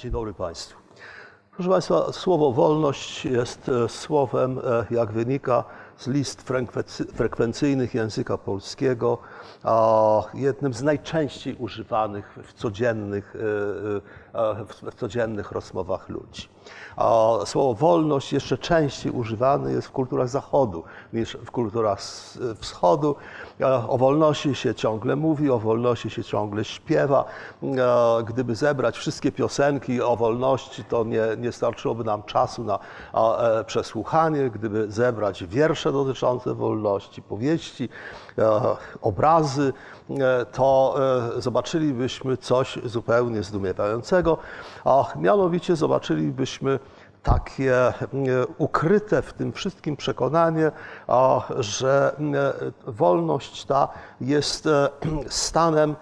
Dzień dobry Państwu. Proszę Państwa, słowo wolność jest e, słowem, e, jak wynika z list frekwency- frekwencyjnych języka polskiego, jednym z najczęściej używanych w codziennych, e, w w codziennych rozmowach ludzi. Słowo wolność jeszcze częściej używane jest w kulturach Zachodu niż w kulturach Wschodu. E, O wolności się ciągle mówi, o wolności się ciągle śpiewa. E, Gdyby zebrać wszystkie piosenki o wolności, to nie, nie starczyłoby nam czasu na e, przesłuchanie. Gdyby zebrać wiersze dotyczące wolności, powieści, e, obrazy, e, to e, zobaczylibyśmy coś zupełnie zdumiewającego, a mianowicie zobaczylibyśmy takie e, ukryte w tym wszystkim przekonanie, że e, wolność ta jest e, stanem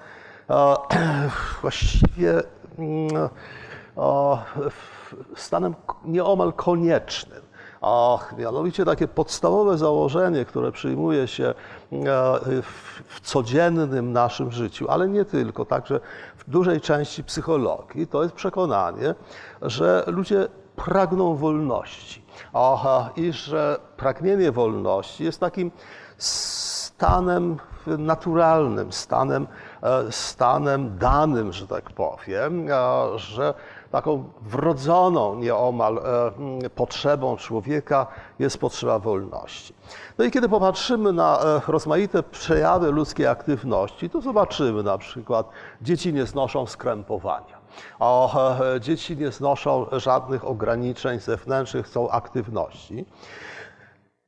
właściwie mm, stanem nieomal koniecznym. A mianowicie takie podstawowe założenie, które przyjmuje się w, codziennym naszym życiu, ale nie tylko, także dużej części psychologii, to jest przekonanie, że ludzie pragną wolności. Aha, I że pragnienie wolności jest takim stanem naturalnym, stanem, e, stanem danym, że tak powiem, że taką wrodzoną nieomal e, potrzebą człowieka jest potrzeba wolności. No i kiedy popatrzymy na e, rozmaite przejawy ludzkiej aktywności, to zobaczymy na przykład, dzieci nie znoszą skrępowania. O, e, dzieci nie znoszą żadnych ograniczeń zewnętrznych, chcą aktywności.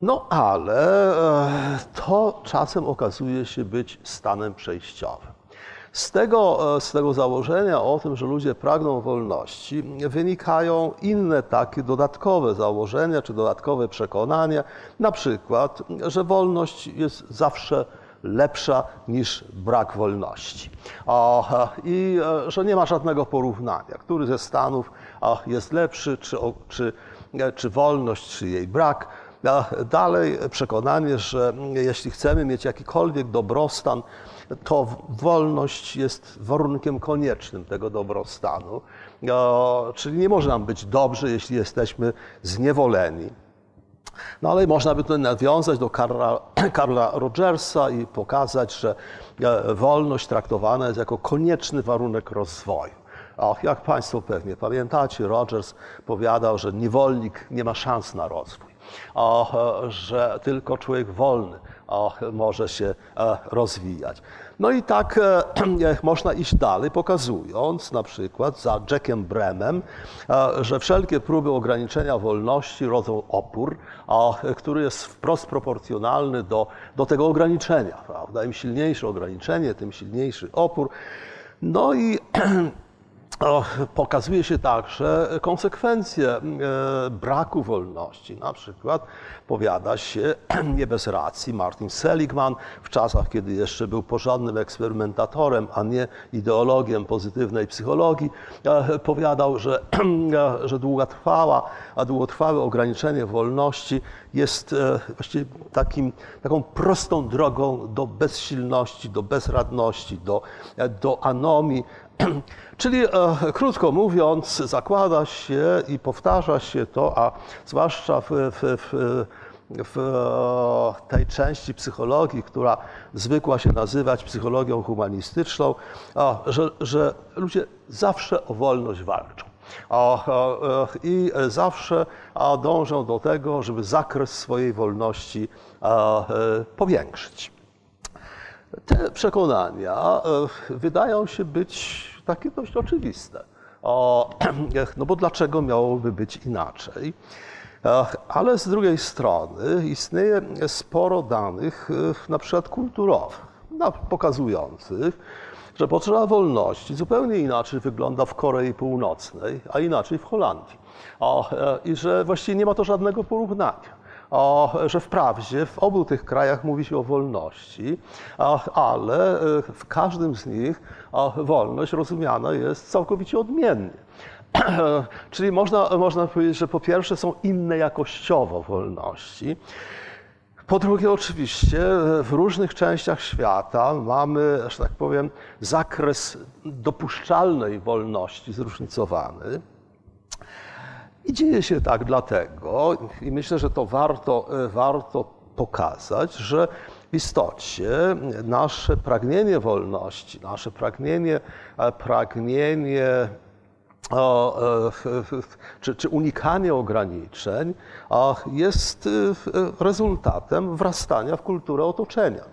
No ale e, to czasem okazuje się być stanem przejściowym. Z tego, e, z tego założenia o tym, że ludzie pragną wolności, wynikają inne takie dodatkowe założenia czy dodatkowe przekonania, na przykład, że wolność jest zawsze lepsza niż brak wolności. I e, że nie ma żadnego porównania, który ze stanów jest lepszy, czy, czy, e, czy wolność, czy jej brak. Dalej przekonanie, że jeśli chcemy mieć jakikolwiek dobrostan, to wolność jest warunkiem koniecznym tego dobrostanu. Czyli nie może nam być dobrze, jeśli jesteśmy zniewoleni. No ale można by tutaj nawiązać do Karla, Karla Rogersa i pokazać, że e, wolność traktowana jest jako konieczny warunek rozwoju. O, jak Państwo pewnie pamiętacie, Rogers powiadał, że niewolnik nie ma szans na rozwój, o, e, że tylko człowiek wolny może się e, rozwijać. No i tak e, można iść dalej, pokazując na przykład za Jackiem Bremem, e, że wszelkie próby ograniczenia wolności rodzą opór, który jest wprost proporcjonalny do, do tego ograniczenia. Prawda? Im silniejsze ograniczenie, tym silniejszy opór. No i pokazuje się także konsekwencje e, braku wolności. Na przykład powiada się, nie bez racji, Martin Seligman w czasach, kiedy jeszcze był porządnym eksperymentatorem, a nie ideologiem pozytywnej psychologii, e, powiadał, że, e, że długotrwała, a długotrwałe ograniczenie wolności jest e, właściwie takim, taką prostą drogą do bezsilności, do bezradności, do, do anomii, Czyli krótko mówiąc, zakłada się i powtarza się to, a zwłaszcza w, w, w, w e, tej części psychologii, która zwykła się nazywać psychologią humanistyczną, że, że ludzie zawsze o wolność walczą. E, I zawsze dążą do tego, żeby zakres swojej wolności e, powiększyć. Te przekonania wydają się być takie dość oczywiste. No bo dlaczego miałoby być inaczej? Ale z drugiej strony istnieje sporo danych, na przykład kulturowych, pokazujących, że potrzeba wolności zupełnie inaczej wygląda w Korei Północnej, a inaczej w Holandii. E, I że właściwie nie ma to żadnego porównania o, że wprawdzie w obu tych krajach mówi się o wolności, ale e, w każdym z nich wolność rozumiana jest całkowicie odmiennie. Czyli można, można powiedzieć, że po pierwsze są inne jakościowo wolności. Po drugie, oczywiście, w różnych częściach świata mamy, że tak powiem, zakres dopuszczalnej wolności zróżnicowany. I dzieje się tak dlatego, i myślę, że to warto, warto pokazać, że w istocie nasze pragnienie wolności, nasze pragnienie, pragnienie czy, czy unikanie ograniczeń jest rezultatem wrastania w kulturę otoczenia.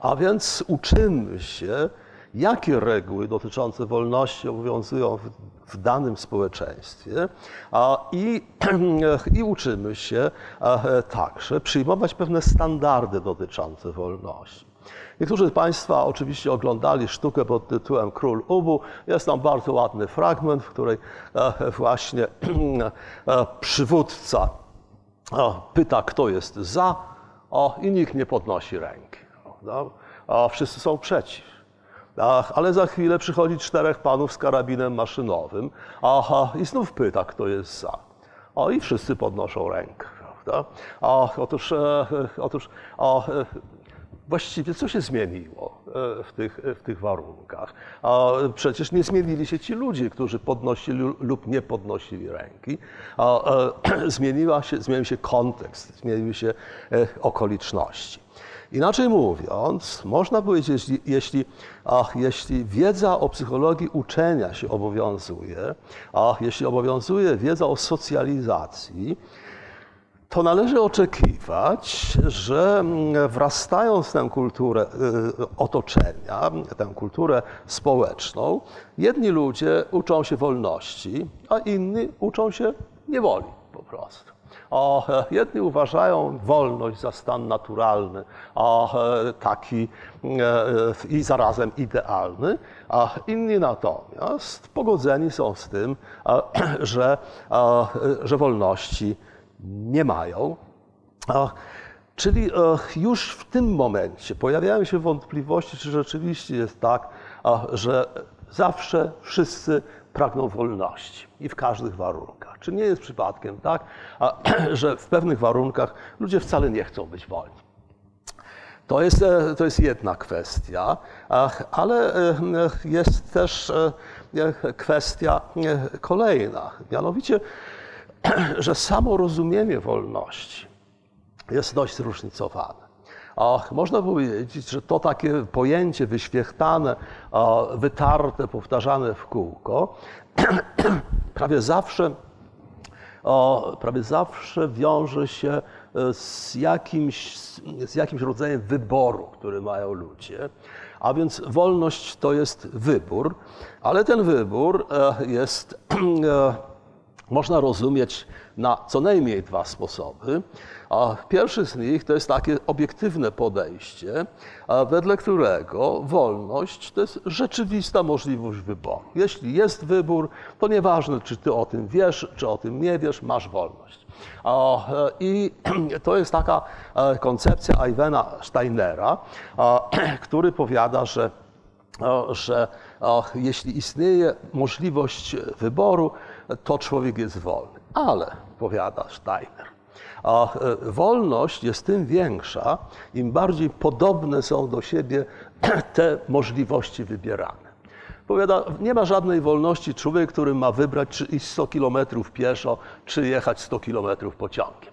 A więc uczymy się, jakie reguły dotyczące wolności obowiązują w, w danym społeczeństwie i, i uczymy się także przyjmować pewne standardy dotyczące wolności. Niektórzy z Państwa oczywiście oglądali sztukę pod tytułem Król Ubu. Jest tam bardzo ładny fragment, w której e, właśnie e, przywódca pyta, kto jest za, i nikt nie podnosi ręki. Wszyscy są przeciw. Ale za chwilę przychodzi czterech panów z karabinem maszynowym i znów pyta, kto jest za. I wszyscy podnoszą rękę. Otóż, e, otóż właściwie co się zmieniło e, w tych, w tych warunkach? A przecież nie zmienili się ci ludzie, którzy podnosili lub nie podnosili ręki. A, e, zmieniła się, zmienił się kontekst, zmieniły się e, okoliczności. Inaczej mówiąc, można powiedzieć, jeśli, ach, jeśli wiedza o psychologii uczenia się obowiązuje, a jeśli obowiązuje wiedza o socjalizacji, to należy oczekiwać, że wrastając w tę kulturę y, otoczenia, tę kulturę społeczną, jedni ludzie uczą się wolności, a inni uczą się niewoli po prostu. O, jedni uważają wolność za stan naturalny, a taki e, i zarazem idealny, a inni natomiast pogodzeni są z tym, że, że wolności nie mają. Czyli e, już w tym momencie pojawiają się wątpliwości, czy rzeczywiście jest tak, że zawsze wszyscy pragną wolności i w każdych warunkach. Czy nie jest przypadkiem tak, że w pewnych warunkach ludzie wcale nie chcą być wolni? To jest, e, to jest jedna kwestia, ale e, jest też kwestia kolejna. Mianowicie, że samo rozumienie wolności jest dość zróżnicowane. można powiedzieć, że to takie pojęcie wyświechtane, wytarte, powtarzane w kółko, prawie zawsze, prawie zawsze wiąże się e, z jakimś, z jakimś rodzajem wyboru, który mają ludzie. A więc wolność to jest wybór, ale ten wybór e, jest e, można rozumieć na co najmniej dwa sposoby. A pierwszy z nich to jest takie obiektywne podejście, wedle którego wolność to jest rzeczywista możliwość wyboru. Jeśli jest wybór, to nieważne, czy ty o tym wiesz, czy o tym nie wiesz, masz wolność. I to jest taka e, koncepcja Ivana Steinera, który powiada, że że jeśli istnieje możliwość wyboru, to człowiek jest wolny. Ale, powiada Steiner, a e, wolność jest tym większa, im bardziej podobne są do siebie te możliwości wybierane. Powiada, nie ma żadnej wolności człowiek, który ma wybrać, czy iść 100 kilometrów pieszo, czy jechać 100 kilometrów pociągiem.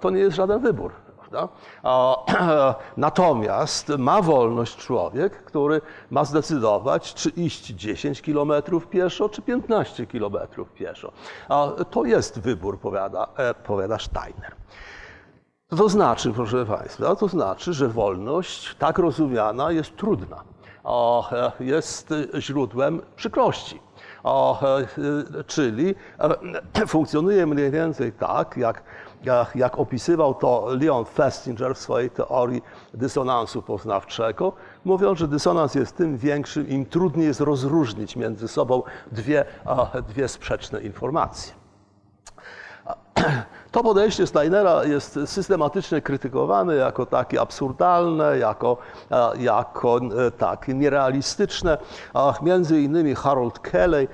To nie jest żaden wybór. Prawda? Natomiast ma wolność człowiek, który ma zdecydować, czy iść 10 kilometrów pieszo, czy 15 kilometrów pieszo. To jest wybór, powiada, e, powiada Steiner. To znaczy, proszę Państwa, to znaczy, że wolność tak rozumiana jest trudna, e, jest źródłem przykrości. E, czyli funkcjonuje mniej więcej tak, jak jak opisywał to Leon Festinger w swojej teorii dysonansu poznawczego, mówiąc, że dysonans jest tym większy, im trudniej jest rozróżnić między sobą dwie, dwie sprzeczne informacje. To podejście Steinera jest systematycznie krytykowane jako takie absurdalne, jako, jako e, takie nierealistyczne. Między innymi Harold Kelly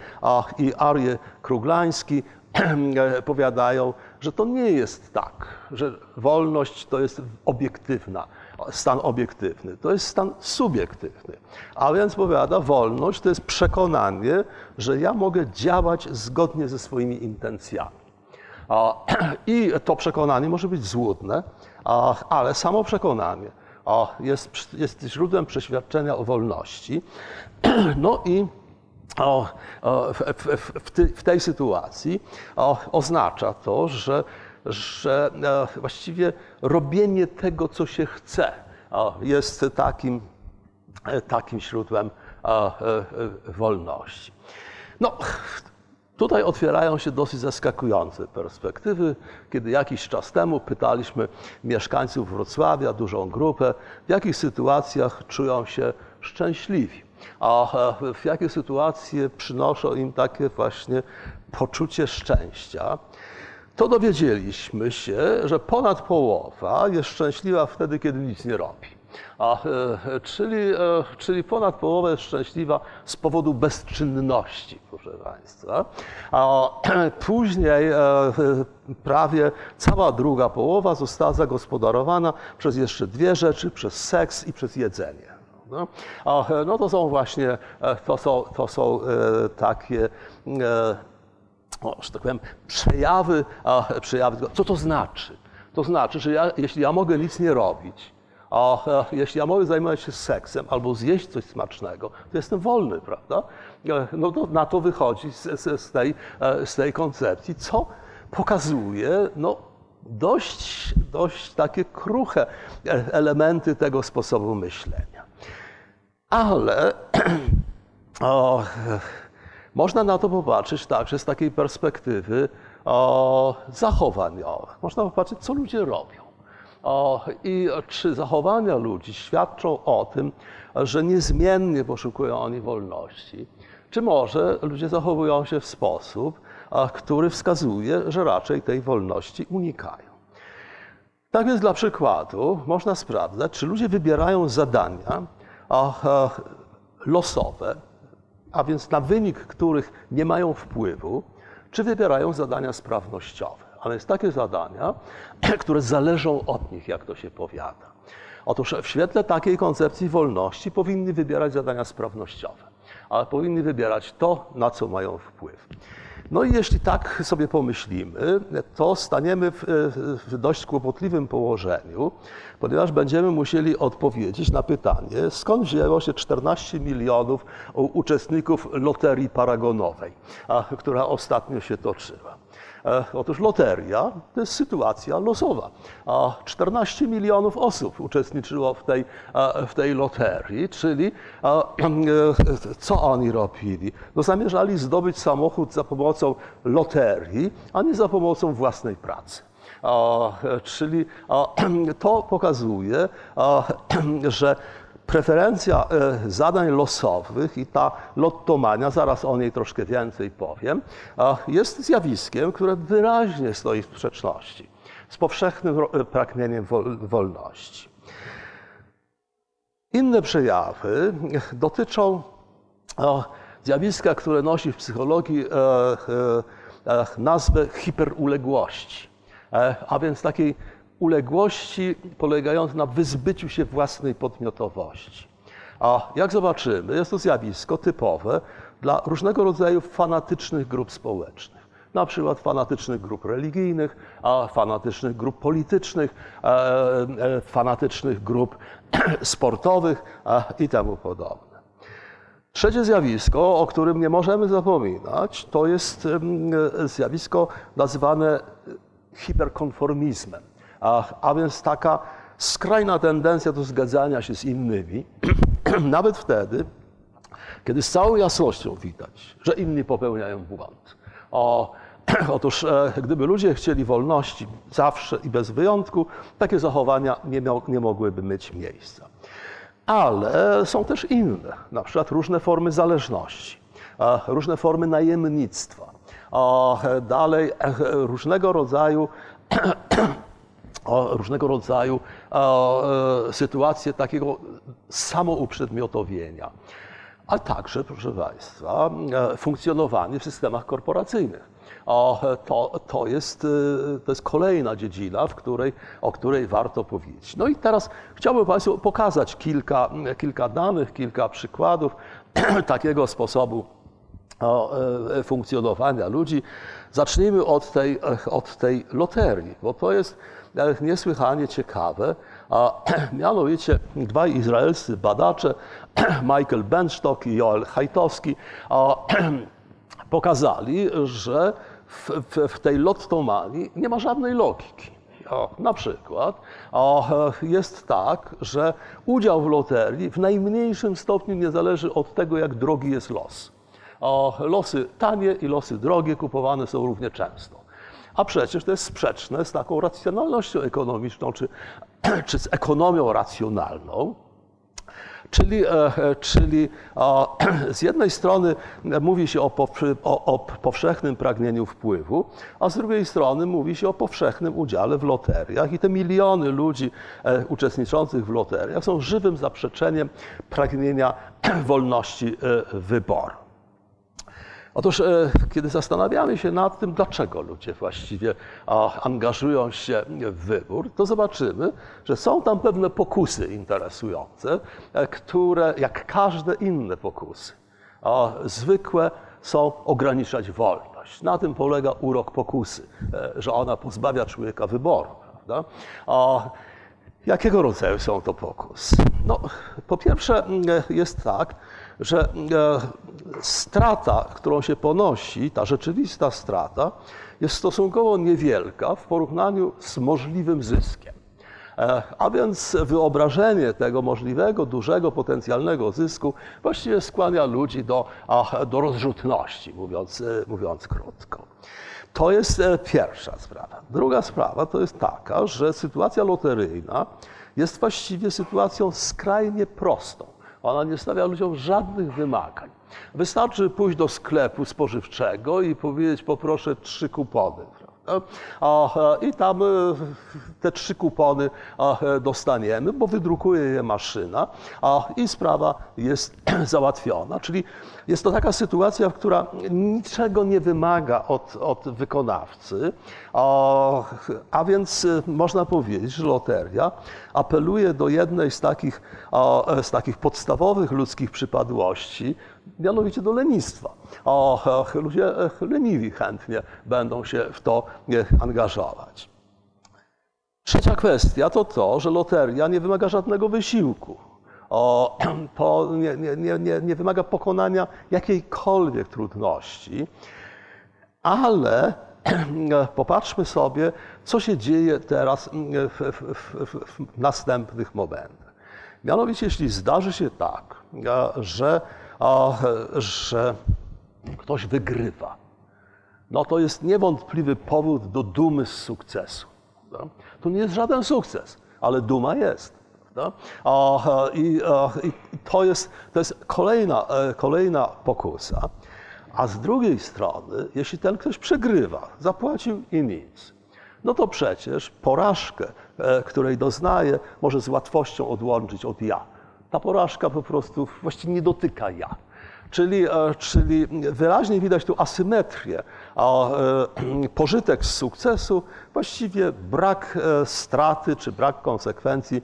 i Arje Kruglański powiadają, że to nie jest tak, że wolność to jest obiektywna, stan obiektywny, to jest stan subiektywny. A więc powiada, wolność to jest przekonanie, że ja mogę działać zgodnie ze swoimi intencjami. I to przekonanie może być złudne, ale samo przekonanie jest, jest źródłem przeświadczenia o wolności. No i o, o, w, w, w, tej sytuacji o, oznacza to, że, że e, właściwie robienie tego, co się chce, jest takim, e, takim źródłem e, wolności. No, Tutaj otwierają się dosyć zaskakujące perspektywy. Kiedy jakiś czas temu pytaliśmy mieszkańców Wrocławia, dużą grupę, w jakich sytuacjach czują się szczęśliwi, a w jakie sytuacje przynoszą im takie właśnie poczucie szczęścia, to dowiedzieliśmy się, że ponad połowa jest szczęśliwa wtedy, kiedy nic nie robi. A, e, czyli, e, czyli ponad połowa jest szczęśliwa z powodu bezczynności, proszę Państwa. A później e, prawie cała druga połowa została zagospodarowana przez jeszcze dwie rzeczy, przez seks i przez jedzenie. No, no to są właśnie, to są, to są takie o, że tak powiem, przejawy, przejawy. Co to znaczy? To znaczy, że ja, jeśli ja mogę nic nie robić, a jeśli ja mogę zajmować się seksem albo zjeść coś smacznego, to jestem wolny, prawda? E, no to na to wychodzi z, z, tej, e, z tej koncepcji, co pokazuje no, dość, dość takie kruche e, elementy tego sposobu myślenia. Ale o, można na to popatrzeć także z takiej perspektywy o. Można popatrzeć, co ludzie robią. O, I czy zachowania ludzi świadczą o tym, że niezmiennie poszukują oni wolności? Czy może ludzie zachowują się w sposób, który wskazuje, że raczej tej wolności unikają? Tak więc dla przykładu można sprawdzać, czy ludzie wybierają zadania losowe, a więc na wynik których nie mają wpływu, czy wybierają zadania sprawnościowe ale jest takie zadania, które zależą od nich, jak to się powiada. Otóż w świetle takiej koncepcji wolności powinni wybierać zadania sprawnościowe, ale powinni wybierać to, na co mają wpływ. No i jeśli tak sobie pomyślimy, to staniemy w, w, dość kłopotliwym położeniu, ponieważ będziemy musieli odpowiedzieć na pytanie, skąd wzięło się 14 milionów uczestników loterii paragonowej, a, która ostatnio się toczyła. E, otóż loteria to jest sytuacja losowa. 14 milionów osób uczestniczyło w tej, e, w tej loterii, czyli e, co oni robili? No zamierzali zdobyć samochód za pomocą loterii, a nie za pomocą własnej pracy. Czyli to pokazuje, że preferencja e, zadań losowych i ta lottomania, zaraz o niej troszkę więcej powiem, jest zjawiskiem, które wyraźnie stoi w sprzeczności z powszechnym e, pragnieniem wolności. Inne przejawy dotyczą zjawiska, które nosi w psychologii e, nazwę hiperuległości, a więc takiej uległości polegającej na wyzbyciu się własnej podmiotowości. A jak zobaczymy, jest to zjawisko typowe dla różnego rodzaju fanatycznych grup społecznych. Na przykład fanatycznych grup religijnych, a fanatycznych grup politycznych, e, e, fanatycznych grup sportowych i temu podobne. Trzecie zjawisko, o którym nie możemy zapominać, to jest zjawisko nazywane hiperkonformizmem a, więc taka skrajna tendencja do zgadzania się z innymi, nawet wtedy, kiedy z całą jasnością widać, że inni popełniają błąd. O, otóż, e, gdyby ludzie chcieli wolności zawsze i bez wyjątku, takie zachowania nie, miał, nie mogłyby mieć miejsca. Ale są też inne, na przykład różne formy zależności, e, różne formy najemnictwa, dalej e, różnego rodzaju o różnego rodzaju o, e, sytuacje takiego samouprzedmiotowienia. a także, proszę Państwa, funkcjonowanie w systemach korporacyjnych. O, to, to, jest, to jest kolejna dziedzina, w której, o której warto powiedzieć. No i teraz chciałbym Państwu pokazać kilka, kilka danych, kilka przykładów takiego sposobu funkcjonowania ludzi. Zacznijmy od tej, od tej loterii, bo to jest niesłychanie ciekawe. A mianowicie dwaj izraelscy badacze, Michael Benstock i Joel Hajtowski, pokazali, że w, w, w tej lottomanii nie ma żadnej logiki. O, na przykład o, jest tak, że udział w loterii w najmniejszym stopniu nie zależy od tego, jak drogi jest los. O, losy tanie i losy drogie kupowane są równie często. A przecież to jest sprzeczne z taką racjonalnością ekonomiczną, czy, czy z ekonomią racjonalną. Czyli, e, e, czyli z jednej strony mówi się o, powszechnym pragnieniu wpływu, a z drugiej strony mówi się o powszechnym udziale w loteriach. I te miliony ludzi e, uczestniczących w loteriach są żywym zaprzeczeniem pragnienia wolności wyboru. Otóż, e, kiedy zastanawiamy się nad tym, dlaczego ludzie właściwie angażują się w wybór, to zobaczymy, że są tam pewne pokusy interesujące, e, które, jak każde inne pokusy, zwykłe są ograniczać wolność. Na tym polega urok pokusy, e, że ona pozbawia człowieka wyboru. Prawda? Jakiego rodzaju są to pokusy? No, po pierwsze jest tak, że strata, którą się ponosi, ta rzeczywista strata, jest stosunkowo niewielka w porównaniu z możliwym zyskiem. E, a więc wyobrażenie tego możliwego, dużego, potencjalnego zysku właściwie skłania ludzi do, do rozrzutności, mówiąc, e, mówiąc krótko. To jest e, pierwsza sprawa. Druga sprawa to jest taka, że sytuacja loteryjna jest właściwie sytuacją skrajnie prostą. Ona nie stawia ludziom żadnych wymagań. Wystarczy pójść do sklepu spożywczego i powiedzieć poproszę trzy kupony. I tam e, te trzy kupony e, dostaniemy, bo wydrukuje je maszyna i sprawa jest załatwiona. Czyli jest to taka sytuacja, która niczego nie wymaga od, od wykonawcy, a więc e, można powiedzieć, że loteria apeluje do jednej z takich, z takich podstawowych ludzkich przypadłości, mianowicie do lenistwa. O, ludzie leniwi chętnie będą się w to angażować. Trzecia kwestia to to, że loteria nie wymaga żadnego wysiłku. O, to nie, nie, nie, nie wymaga pokonania jakiejkolwiek trudności, ale popatrzmy sobie, co się dzieje teraz w, w, w, w następnych momentach. Mianowicie, jeśli zdarzy się tak, że że ktoś wygrywa, no to jest niewątpliwy powód do dumy z sukcesu. To nie jest żaden sukces, ale duma jest. I, I, to, jest, to jest kolejna, e, kolejna pokusa. A z drugiej strony, jeśli ten ktoś przegrywa, zapłacił i nic, no to przecież porażkę, e, której doznaje, może z łatwością odłączyć od ja ta porażka po prostu właściwie nie dotyka ja. Czyli, e, czyli wyraźnie widać tu asymetrię, a e, pożytek z sukcesu właściwie brak e, straty czy brak konsekwencji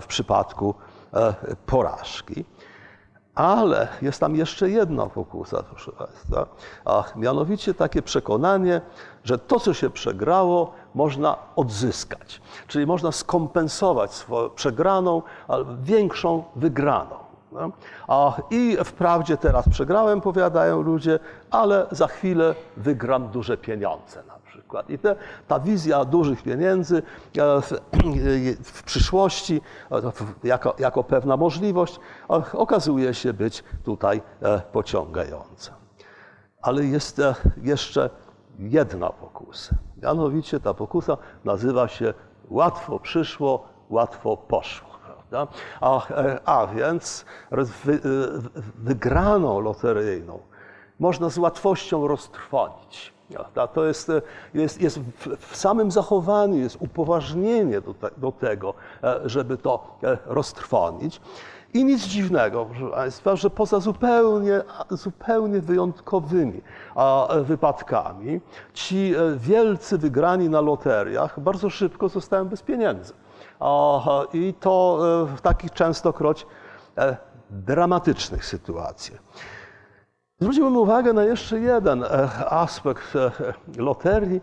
w przypadku porażki. Ale jest tam jeszcze jedna pokusa, proszę Państwa, a mianowicie takie przekonanie, że to, co się przegrało, można odzyskać. Czyli można skompensować swoją przegraną większą wygraną. No? A, I wprawdzie teraz przegrałem, powiadają ludzie, ale za chwilę wygram duże pieniądze na przykład. I te, ta wizja dużych pieniędzy e, w, w przyszłości e, jako, jako pewna możliwość okazuje się być tutaj e, pociągająca. Ale jest jeszcze jedna pokusa. Mianowicie ta pokusa nazywa się łatwo przyszło, łatwo poszło. Prawda? A, a więc wy, wygraną loteryjną można z łatwością roztrwonić. To jest, jest, jest w samym zachowaniu, jest upoważnienie do, te, do tego, żeby to roztrwonić. I nic dziwnego, proszę Państwa, że poza zupełnie, zupełnie wyjątkowymi wypadkami ci e, wielcy wygrani na loteriach bardzo szybko zostają bez pieniędzy. I to e, w takich częstokroć e, dramatycznych sytuacjach. Zwróciłbym uwagę na jeszcze jeden aspekt loterii,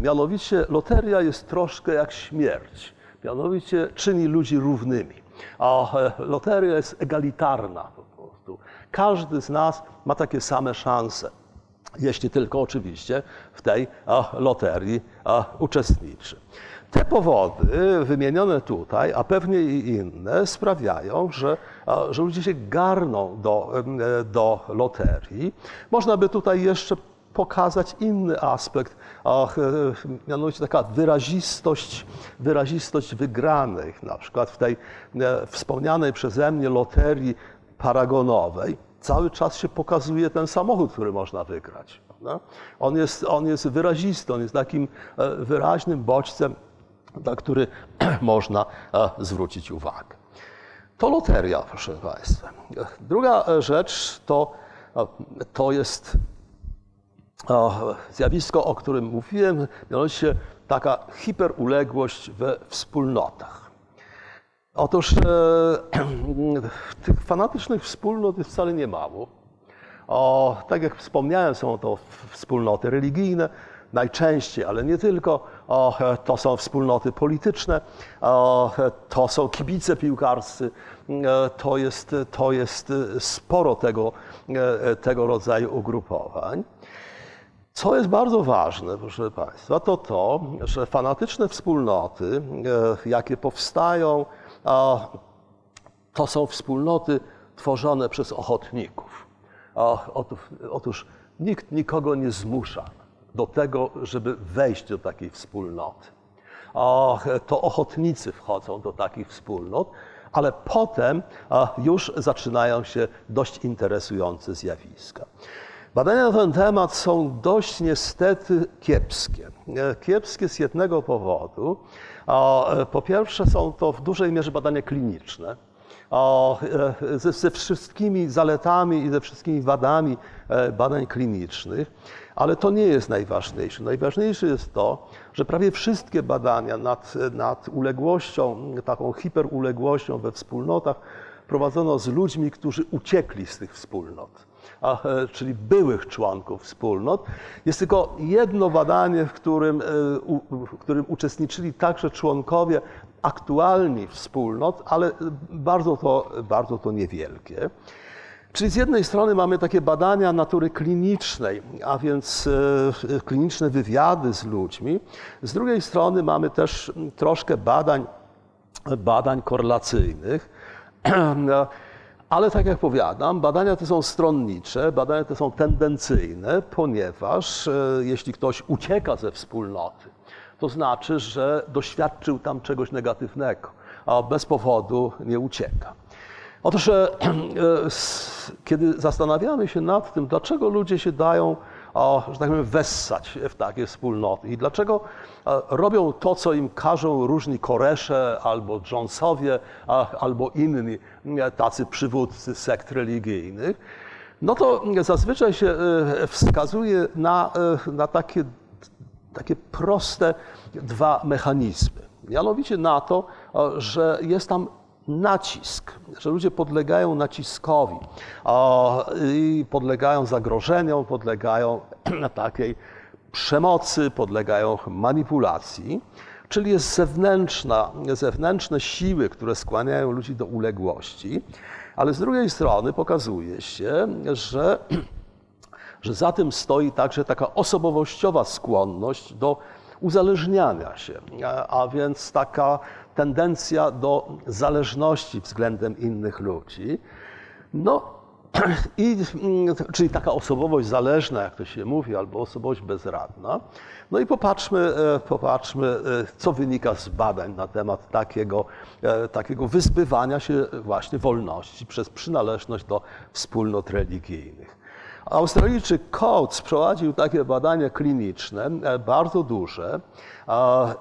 mianowicie loteria jest troszkę jak śmierć, mianowicie czyni ludzi równymi. A loteria jest egalitarna po prostu. Każdy z nas ma takie same szanse, jeśli tylko oczywiście w tej loterii uczestniczy. Te powody wymienione tutaj, a pewnie i inne, sprawiają, że, że ludzie się garną do, do loterii. Można by tutaj jeszcze pokazać inny aspekt, a mianowicie taka wyrazistość, wyrazistość wygranych, na przykład w tej e, wspomnianej przeze mnie loterii paragonowej, cały czas się pokazuje ten samochód, który można wygrać. On jest, on jest wyrazisty, on jest takim e, wyraźnym bodźcem, na który można e, zwrócić uwagę. To loteria, proszę Państwa. Druga rzecz to, to jest zjawisko, o którym mówiłem, mianowicie taka hiperuległość we wspólnotach. Otóż e, tych fanatycznych wspólnot jest wcale nie mało. O, tak jak wspomniałem, są to wspólnoty religijne, najczęściej, ale nie tylko. O, to są wspólnoty polityczne, o, to są kibice piłkarscy, e, to jest, to jest sporo tego, e, tego rodzaju ugrupowań. Co jest bardzo ważne, proszę Państwa, to to, że fanatyczne wspólnoty, e, jakie powstają, to są wspólnoty tworzone przez ochotników. Otóż, otóż nikt nikogo nie zmusza do tego, żeby wejść do takiej wspólnoty. To ochotnicy wchodzą do takich wspólnot, ale potem już zaczynają się dość interesujące zjawiska. Badania na ten temat są dość niestety kiepskie. E, kiepskie z jednego powodu. E, po pierwsze, są to w dużej mierze badania kliniczne e, ze, wszystkimi zaletami i ze wszystkimi wadami badań klinicznych, ale to nie jest najważniejsze. Najważniejsze jest to, że prawie wszystkie badania nad, nad uległością, taką hiperuległością we wspólnotach prowadzono z ludźmi, którzy uciekli z tych wspólnot a, e, czyli byłych członków wspólnot. Jest tylko jedno badanie, w którym, e, w którym uczestniczyli także członkowie aktualni wspólnot, ale bardzo to, bardzo to niewielkie. Czyli z jednej strony mamy takie badania natury klinicznej, a więc e, kliniczne wywiady z ludźmi, z drugiej strony mamy też troszkę badań, badań korelacyjnych. Ale tak jak powiadam, badania te są stronnicze, badania te są tendencyjne, ponieważ e, jeśli ktoś ucieka ze wspólnoty, to znaczy, że doświadczył tam czegoś negatywnego, a bez powodu nie ucieka. Otóż, e, e, kiedy zastanawiamy się nad tym, dlaczego ludzie się dają że tak powiem, wessać w takie wspólnoty. I dlaczego robią to, co im każą różni Koresze albo Jonesowie, albo inni tacy przywódcy sekt religijnych, no to zazwyczaj się e, wskazuje na, e, na takie, takie proste dwa mechanizmy. Mianowicie na to, że jest tam nacisk, że ludzie podlegają naciskowi podlegają zagrożeniom, podlegają takiej przemocy, podlegają manipulacji, czyli jest zewnętrzna, zewnętrzne siły, które skłaniają ludzi do uległości, ale z drugiej strony pokazuje się, że, że za tym stoi także taka osobowościowa skłonność do uzależniania się, a więc taka tendencja do zależności względem innych ludzi. No, i, czyli taka osobowość zależna, jak to się mówi, albo osobowość bezradna. No i popatrzmy, e, popatrzmy, e, co wynika z badań na temat takiego, e, takiego wyzbywania się właśnie wolności przez przynależność do wspólnot religijnych. Australijczyk Coates prowadził takie badania kliniczne, e, bardzo duże,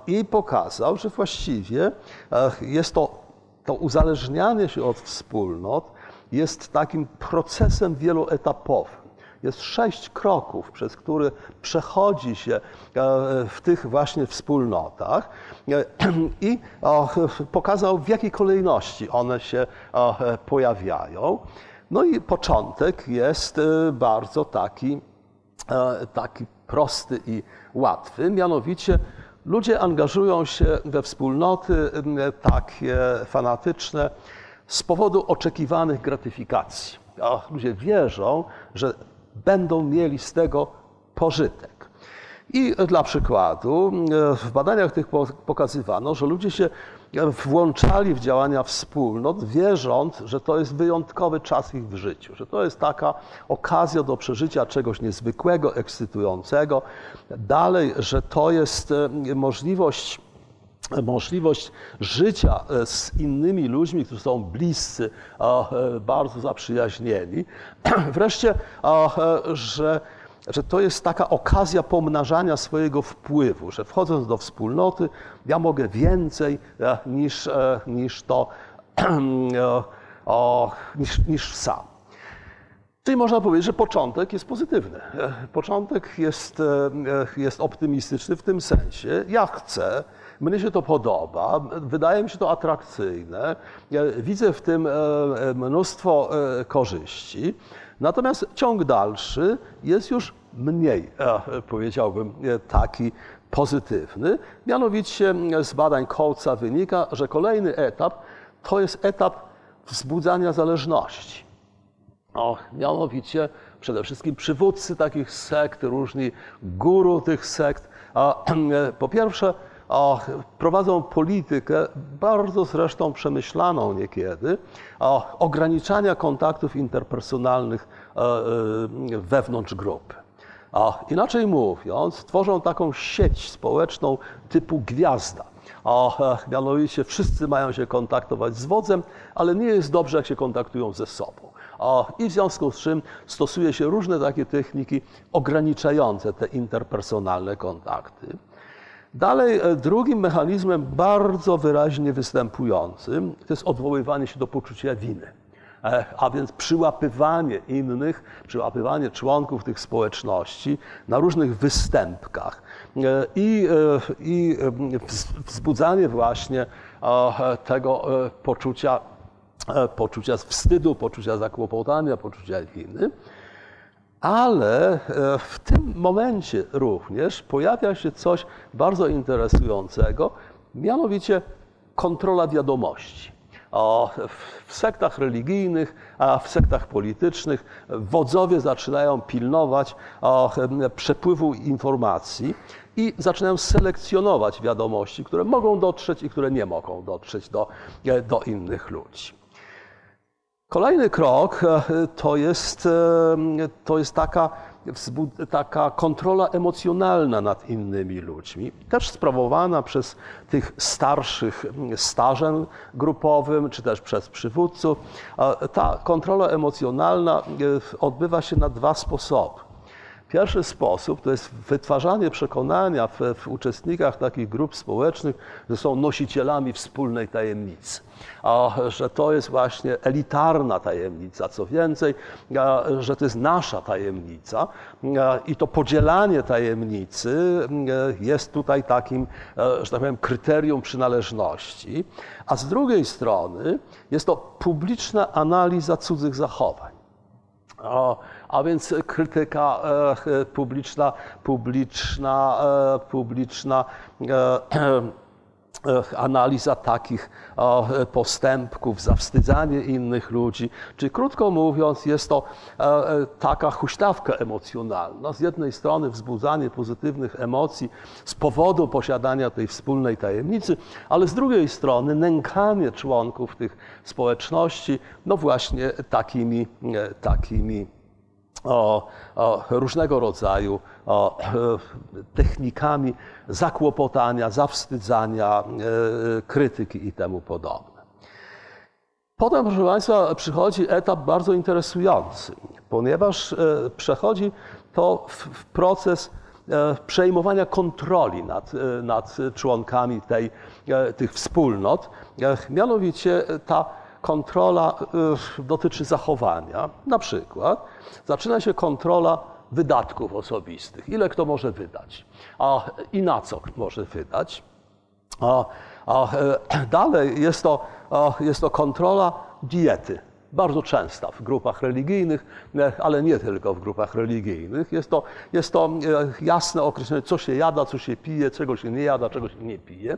i pokazał, że właściwie e, jest to to uzależnianie się od wspólnot jest takim procesem wieloetapowym. Jest sześć kroków, przez które przechodzi się e, w tych właśnie wspólnotach i pokazał, w jakiej kolejności one się pojawiają. No i początek jest bardzo taki, taki prosty i łatwy, mianowicie ludzie angażują się we wspólnoty takie fanatyczne z powodu oczekiwanych gratyfikacji. Ludzie wierzą, że będą mieli z tego pożytek. I dla przykładu, w badaniach tych pokazywano, że ludzie się włączali w działania wspólnot, wierząc, że to jest wyjątkowy czas ich w życiu, że to jest taka okazja do przeżycia czegoś niezwykłego, ekscytującego. Dalej, że to jest e, możliwość możliwość życia e, z innymi ludźmi, którzy są bliscy, e, bardzo zaprzyjaźnieni. Wreszcie, że że to jest taka okazja pomnażania swojego wpływu, że wchodząc do wspólnoty, ja mogę więcej e, niż, e, niż to, niż, niż sam. Czyli można powiedzieć, że początek jest pozytywny. E, początek jest, jest optymistyczny w tym sensie. Ja chcę, mnie się to podoba, wydaje mi się to atrakcyjne, widzę w tym mnóstwo korzyści. Natomiast ciąg dalszy jest już mniej, powiedziałbym, taki pozytywny. Mianowicie z badań Coatesa wynika, że kolejny etap to jest etap wzbudzania zależności. O, mianowicie przede wszystkim przywódcy takich sekt, różni guru tych sekt. A, po pierwsze, prowadzą politykę, bardzo zresztą przemyślaną niekiedy, ograniczania kontaktów interpersonalnych e, e, wewnątrz grupy. Inaczej mówiąc, tworzą taką sieć społeczną typu gwiazda. A e, mianowicie wszyscy mają się kontaktować z wodzem, ale nie jest dobrze, jak się kontaktują ze sobą. I w związku z czym stosuje się różne takie techniki ograniczające te interpersonalne kontakty. Dalej, e, drugim mechanizmem bardzo wyraźnie występującym to jest odwoływanie się do poczucia winy. E, a więc przyłapywanie innych, przyłapywanie członków tych społeczności na różnych występkach e, i, i wzbudzanie właśnie tego poczucia, poczucia wstydu, poczucia zakłopotania, poczucia winy. Ale e, w tym momencie również pojawia się coś bardzo interesującego, mianowicie kontrola wiadomości. W sektach religijnych, a w sektach politycznych wodzowie zaczynają pilnować przepływu informacji i zaczynają selekcjonować wiadomości, które mogą dotrzeć i które nie mogą dotrzeć do, e, do innych ludzi. Kolejny krok e, to jest, e, to jest taka, taka kontrola emocjonalna nad innymi ludźmi, też sprawowana przez tych starszych stażem grupowym, czy też przez przywódców. Ta kontrola emocjonalna e, odbywa się na dwa sposoby. Pierwszy sposób to jest wytwarzanie przekonania w, w, uczestnikach takich grup społecznych, że są nosicielami wspólnej tajemnicy, a, że to jest właśnie elitarna tajemnica, co więcej, a, że to jest nasza tajemnica a, i to podzielanie tajemnicy jest tutaj takim, że tak powiem, kryterium przynależności, a z drugiej strony jest to publiczna analiza cudzych zachowań a więc krytyka e, publiczna, publiczna, e, publiczna e, analiza takich postępków, zawstydzanie innych ludzi. Czyli krótko mówiąc, jest to taka huśtawka emocjonalna. Z jednej strony wzbudzanie pozytywnych emocji z powodu posiadania tej wspólnej tajemnicy, ale z drugiej strony nękanie członków tych społeczności, no właśnie takimi, takimi o, o różnego rodzaju o, technikami zakłopotania, zawstydzania, e, krytyki i temu podobne. Potem, proszę Państwa, przychodzi etap bardzo interesujący, ponieważ e, przechodzi to w, w proces przejmowania kontroli nad, nad członkami tej, tych wspólnot. Mianowicie ta kontrola dotyczy zachowania. Na przykład zaczyna się kontrola wydatków osobistych. Ile kto może wydać a, i na co może wydać. A, a dalej jest to, jest to kontrola diety bardzo częsta w grupach religijnych, ale nie tylko w grupach religijnych. Jest to, jest to jasne określenie, co się jada, co się pije, czego się nie jada, czego się nie pije.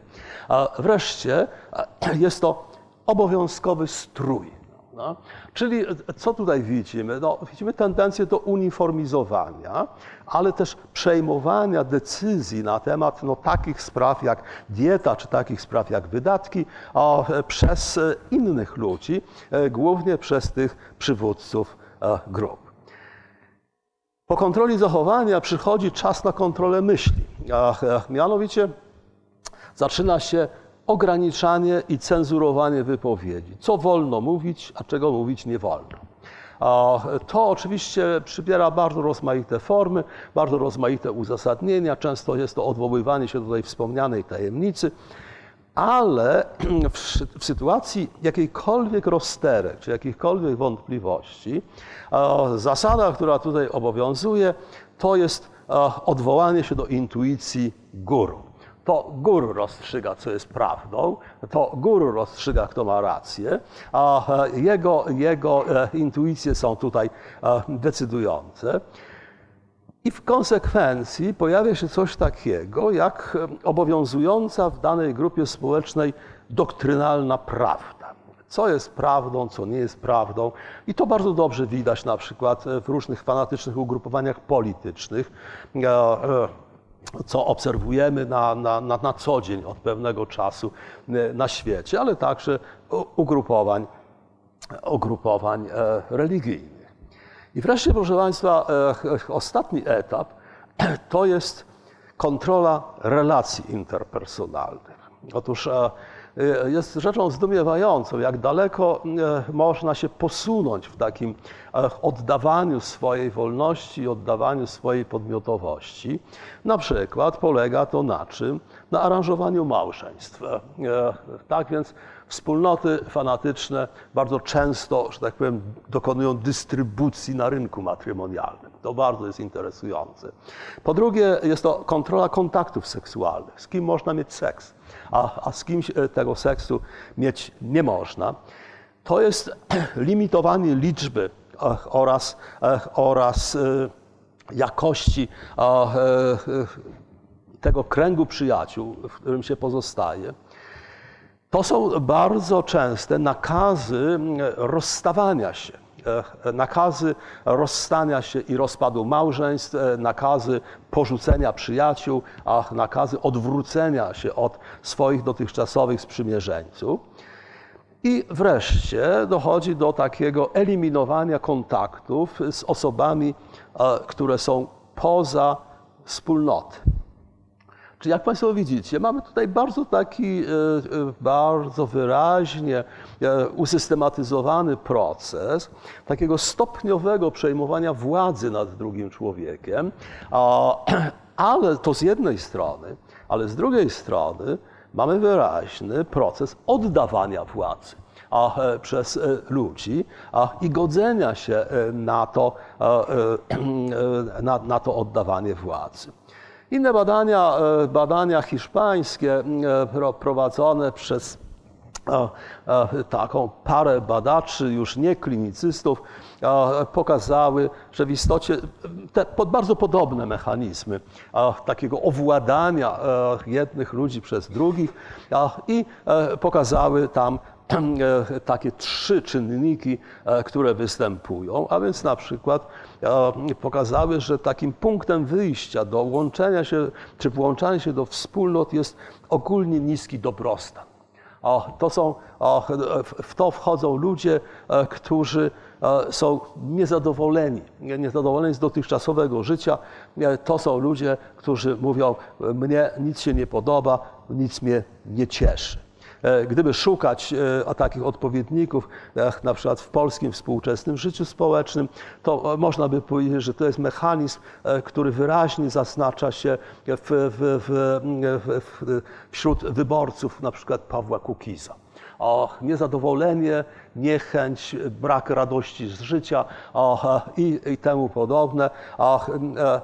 Wreszcie jest to obowiązkowy strój. No. Czyli co tutaj widzimy? No, widzimy tendencję do uniformizowania, ale też przejmowania decyzji na temat no, takich spraw jak dieta, czy takich spraw jak wydatki o, przez innych ludzi, e, głównie przez tych przywódców e, grup. Po kontroli zachowania przychodzi czas na kontrolę myśli. E, mianowicie zaczyna się ograniczanie i cenzurowanie wypowiedzi. Co wolno mówić, a czego mówić nie wolno. To oczywiście przybiera bardzo rozmaite formy, bardzo rozmaite uzasadnienia. Często jest to odwoływanie się do tej wspomnianej tajemnicy, ale w, w sytuacji jakiejkolwiek rozterek czy jakichkolwiek wątpliwości, zasada, która tutaj obowiązuje, to jest odwołanie się do intuicji guru to guru rozstrzyga, co jest prawdą, to guru rozstrzyga, kto ma rację, a jego, jego e, intuicje są tutaj e, decydujące. I w konsekwencji pojawia się coś takiego jak e, obowiązująca w danej grupie społecznej doktrynalna prawda. Co jest prawdą, co nie jest prawdą. I to bardzo dobrze widać na przykład w różnych fanatycznych ugrupowaniach politycznych co obserwujemy na, na, na, na co dzień od pewnego czasu e, na świecie, ale także ugrupowań, ugrupowań e, religijnych. I wreszcie, proszę Państwa, e, ostatni etap to jest kontrola relacji interpersonalnych. Otóż jest rzeczą zdumiewającą, jak daleko y, można się posunąć w takim e, oddawaniu swojej wolności i oddawaniu swojej podmiotowości. Na przykład polega to na czym? Na aranżowaniu małżeństw. E, tak więc wspólnoty fanatyczne bardzo często, że tak powiem, dokonują dystrybucji na rynku matrymonialnym. To bardzo jest interesujące. Po drugie, jest to kontrola kontaktów seksualnych. Z kim można mieć seks? A, a z kimś e, tego seksu mieć nie można. To jest limitowanie liczby e, oraz, e, oraz jakości tego kręgu przyjaciół, w którym się pozostaje. To są bardzo częste nakazy rozstawania się E, nakazy rozstania się i rozpadu małżeństw, e, nakazy porzucenia przyjaciół, a nakazy odwrócenia się od swoich dotychczasowych sprzymierzeńców. I wreszcie dochodzi do takiego eliminowania kontaktów z osobami, e, które są poza wspólnoty. Czyli jak Państwo widzicie, mamy tutaj bardzo taki, e, e, bardzo wyraźnie e, usystematyzowany proces takiego stopniowego przejmowania władzy nad drugim człowiekiem, ale to z jednej strony, ale z drugiej strony mamy wyraźny proces oddawania władzy a, przez ludzi a, i godzenia się na to, na, na to oddawanie władzy. Inne badania, e, badania hiszpańskie e, prowadzone przez e, taką parę badaczy, już nie klinicystów, pokazały, że w istocie te bardzo podobne mechanizmy takiego owładania jednych ludzi przez drugich i pokazały tam takie trzy czynniki, które występują, a więc na przykład pokazały, że takim punktem wyjścia do łączenia się, czy włączania się do wspólnot jest ogólnie niski dobrostan. To są, w to wchodzą ludzie, e, którzy e, są niezadowoleni, niezadowoleni z dotychczasowego życia. E, to są ludzie, którzy mówią, mnie nic się nie podoba, nic mnie nie cieszy. E, gdyby szukać e, takich odpowiedników, jak na przykład w polskim współczesnym życiu społecznym, to e, można by powiedzieć, że to jest mechanizm, który wyraźnie zaznacza się w, w, w, wśród wyborców na przykład Pawła Kukiza o niezadowolenie, niechęć, brak radości z życia o, i, i temu podobne. O,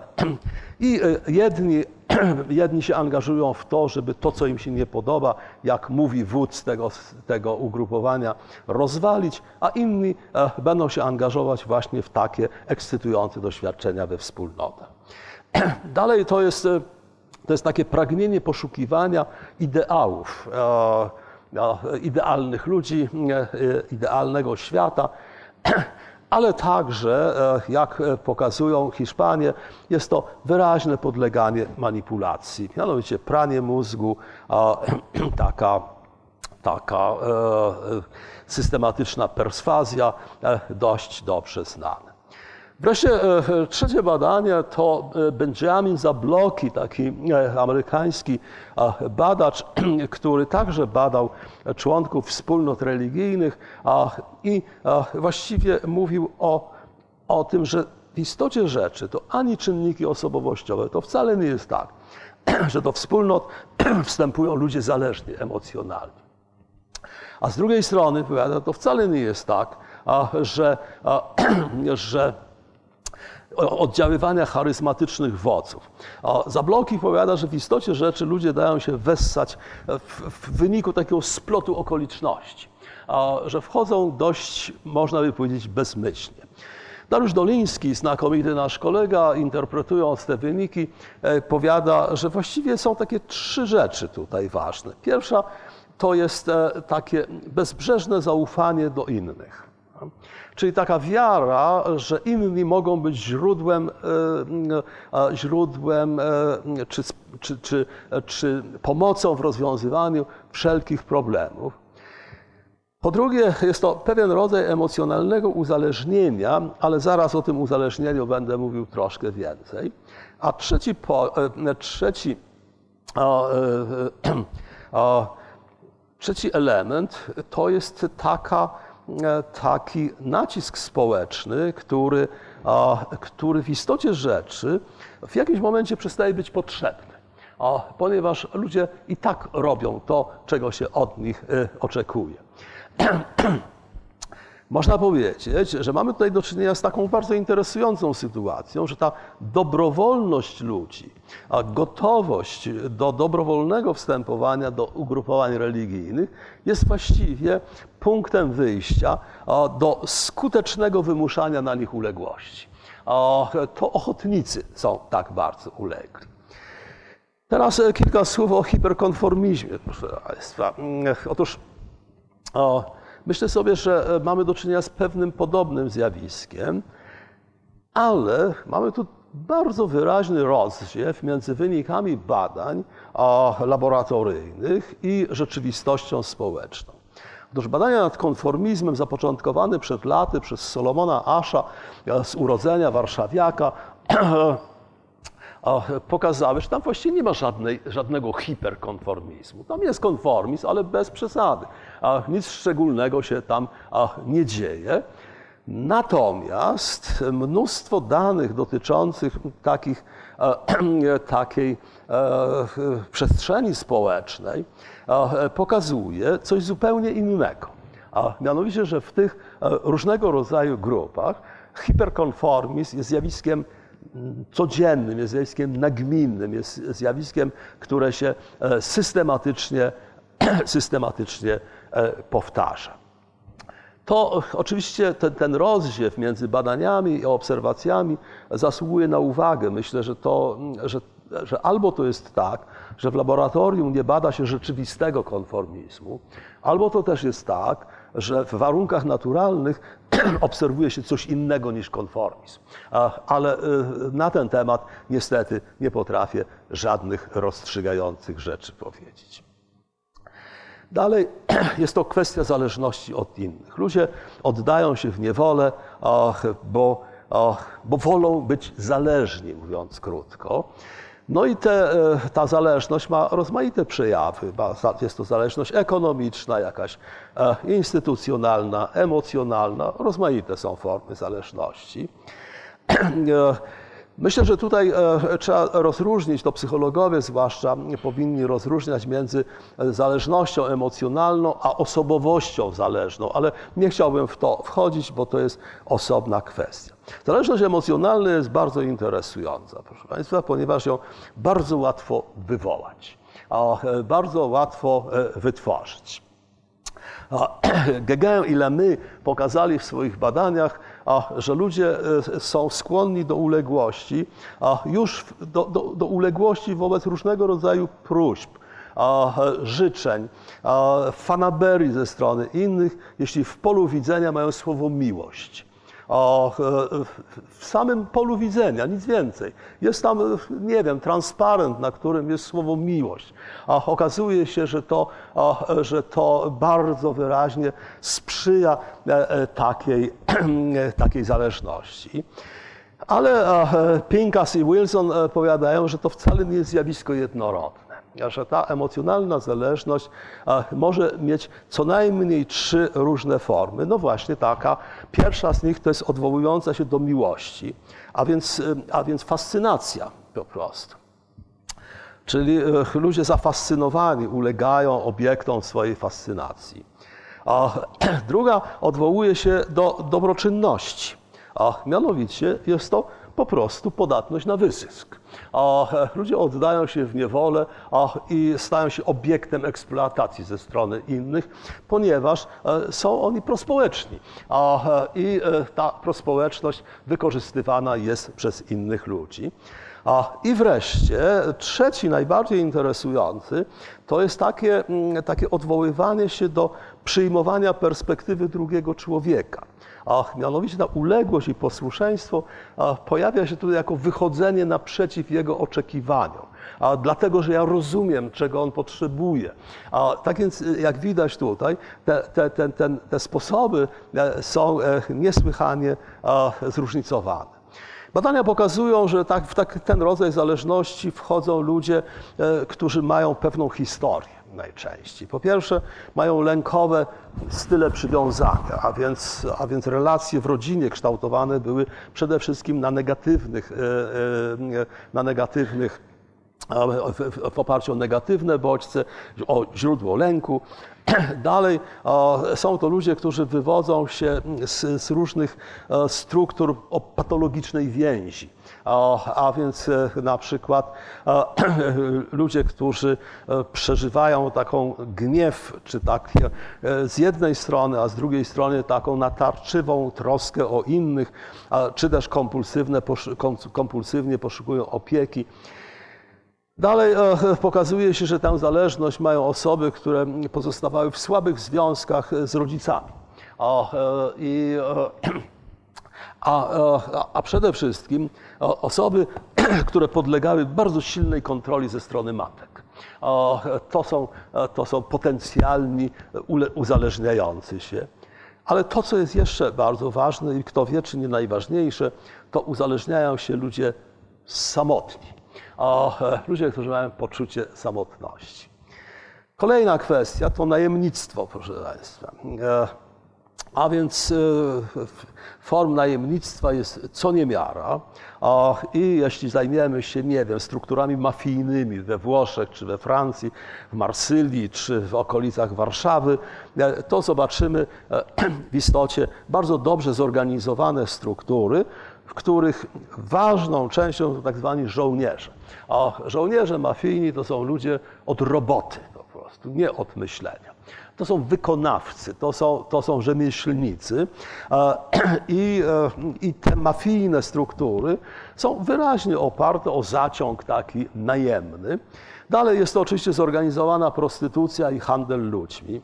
I jedni jedni się angażują w to, żeby to, co im się nie podoba, jak mówi wódz tego, tego ugrupowania, rozwalić, a inni e, będą się angażować właśnie w takie ekscytujące doświadczenia we wspólnotę. Dalej to jest, e, to jest takie pragnienie poszukiwania ideałów, e, idealnych ludzi, idealnego świata ale także, e, jak e, pokazują Hiszpanie, jest to wyraźne podleganie manipulacji. Mianowicie pranie mózgu, taka, taka e, systematyczna perswazja, dość dobrze znane. Wreszcie e, trzecie badanie to e, Benjamin Zabloki, taki e, amerykański badacz, który także badał członków wspólnot religijnych i właściwie mówił o, o tym, że w istocie rzeczy to ani czynniki osobowościowe, to wcale nie jest tak, że do wspólnot wstępują ludzie zależni emocjonalnie. A z drugiej strony, powiada, to wcale nie jest tak, że, że oddziaływania charyzmatycznych wodzów. Zabloki powiada, że w istocie rzeczy ludzie dają się wessać w, w wyniku takiego splotu okoliczności, że wchodzą dość, można by powiedzieć, bezmyślnie. Dariusz Doliński, znakomity nasz kolega, interpretując te wyniki, e, powiada, że właściwie są takie trzy rzeczy tutaj ważne. Pierwsza to jest e, takie bezbrzeżne zaufanie do innych. Czyli taka wiara, że inni mogą być źródłem, e, e, źródłem e, czy, czy, czy, czy pomocą w rozwiązywaniu wszelkich problemów. Po drugie, jest to pewien rodzaj emocjonalnego uzależnienia, ale zaraz o tym uzależnieniu będę mówił troszkę więcej. A trzeci, po, trzeci, o, o, trzeci element to jest taka taki nacisk społeczny, który, który w istocie rzeczy w jakimś momencie przestaje być potrzebny, ponieważ ludzie i tak robią to, czego się od nich e, oczekuje. Można powiedzieć, że mamy tutaj do czynienia z taką bardzo interesującą sytuacją, że ta dobrowolność ludzi, a gotowość do dobrowolnego wstępowania do ugrupowań religijnych jest właściwie punktem wyjścia do skutecznego wymuszania na nich uległości. To ochotnicy są tak bardzo ulegli. Teraz kilka słów o hiperkonformizmie, proszę Państwa. Otóż o, Myślę sobie, że e, mamy do czynienia z pewnym podobnym zjawiskiem, ale mamy tu bardzo wyraźny rozdźwięk między wynikami badań laboratoryjnych i rzeczywistością społeczną. Otóż badania nad konformizmem zapoczątkowane przed laty przez Solomona Asza z urodzenia warszawiaka pokazały, że tam właściwie nie ma żadnej, żadnego hiperkonformizmu. Tam jest konformizm, ale bez przesady. Nic szczególnego się tam nie dzieje. Natomiast mnóstwo danych dotyczących takich, e, takiej e, przestrzeni społecznej e, pokazuje coś zupełnie innego. A mianowicie, że w tych różnego rodzaju grupach hiperkonformizm jest zjawiskiem codziennym, jest zjawiskiem nagminnym, jest zjawiskiem, które się e, systematycznie, systematycznie e, powtarza. To oczywiście ten, ten rozdźwięk między badaniami i obserwacjami zasługuje na uwagę. Myślę, że, to, że, że albo to jest tak, że w laboratorium nie bada się rzeczywistego konformizmu, albo to też jest tak, że w warunkach naturalnych obserwuje się coś innego niż konformizm. Ale y, na ten temat niestety nie potrafię żadnych rozstrzygających rzeczy powiedzieć. Dalej jest to kwestia zależności od innych. Ludzie oddają się w niewolę, bo, bo wolą być zależni, mówiąc krótko. No i te, ta zależność ma rozmaite przejawy. Jest to zależność ekonomiczna, jakaś instytucjonalna, emocjonalna. Rozmaite są formy zależności. Myślę, że tutaj e, trzeba rozróżnić, to psychologowie zwłaszcza powinni rozróżniać między zależnością emocjonalną a osobowością zależną, ale nie chciałbym w to wchodzić, bo to jest osobna kwestia. Zależność emocjonalna jest bardzo interesująca, proszę Państwa, ponieważ ją bardzo łatwo wywołać, a e, bardzo łatwo e, wytworzyć. Gegen i Lamy pokazali w swoich badaniach, że ludzie e, są skłonni do uległości, już do, do, do uległości wobec różnego rodzaju próśb, życzeń, fanaberii ze strony innych, jeśli w polu widzenia mają słowo miłość e, w samym polu widzenia, nic więcej. Jest tam, nie wiem, transparent, na którym jest słowo miłość. A okazuje się, że to, że to bardzo wyraźnie sprzyja e, e, takiej, takiej zależności. Ale Pinkas i Wilson powiadają, że to wcale nie jest zjawisko jednorodne że ta emocjonalna zależność może mieć co najmniej trzy różne formy. No właśnie taka. Pierwsza z nich to jest odwołująca się do miłości, a więc, a więc fascynacja po prostu. Czyli e, ludzie zafascynowani ulegają obiektom swojej fascynacji. A druga odwołuje się do dobroczynności, a mianowicie jest to po prostu podatność na wyzysk. A ludzie oddają się w niewolę i stają się obiektem eksploatacji ze strony innych, ponieważ e, są oni prospołeczni. I e, ta prospołeczność wykorzystywana jest przez innych ludzi. I wreszcie trzeci, najbardziej interesujący, to jest takie, mm, takie odwoływanie się do przyjmowania perspektywy drugiego człowieka a mianowicie ta uległość i posłuszeństwo pojawia się tutaj jako wychodzenie naprzeciw jego oczekiwaniom. A dlatego, że ja rozumiem, czego on potrzebuje. A tak więc, jak widać tutaj, te, te, te, te sposoby e, są e, niesłychanie zróżnicowane. Badania pokazują, że tak, w tak, ten rodzaj zależności wchodzą ludzie, e, którzy mają pewną historię najczęściej. Po pierwsze, mają lękowe style przywiązania, a więc, a więc relacje w rodzinie kształtowane były przede wszystkim na negatywnych, e, e, na negatywnych w oparciu o negatywne bodźce, o źródło lęku. Dalej są to ludzie, którzy wywodzą się z, z różnych e, struktur o patologicznej więzi a więc e, na przykład e, ludzie, którzy e, przeżywają taką gniew, czy takie z jednej strony, a z drugiej strony taką natarczywą troskę o innych, czy też kompulsywne, kompulsywnie poszukują opieki. Dalej pokazuje się, że tę zależność mają osoby, które pozostawały w słabych związkach z rodzicami. I a, a, a przede wszystkim osoby, które podlegały bardzo silnej kontroli ze strony matek. To są, to są potencjalni uzależniający się. Ale to, co jest jeszcze bardzo ważne i kto wie, czy nie najważniejsze, to uzależniają się ludzie samotni. Ludzie, którzy mają poczucie samotności. Kolejna kwestia to najemnictwo, proszę Państwa. A więc e, form najemnictwa jest co niemiara. I jeśli zajmiemy się, nie wiem, strukturami mafijnymi we Włoszech, czy we Francji, w Marsylii, czy w okolicach Warszawy, e, to zobaczymy e, w istocie bardzo dobrze zorganizowane struktury, w których ważną częścią są tak zwani żołnierze. A żołnierze mafijni to są ludzie od roboty po prostu, nie od myślenia to są wykonawcy, to są, to są rzemieślnicy i, e, i te mafijne struktury są wyraźnie oparte o zaciąg taki najemny. Dalej jest to oczywiście zorganizowana prostytucja i handel ludźmi.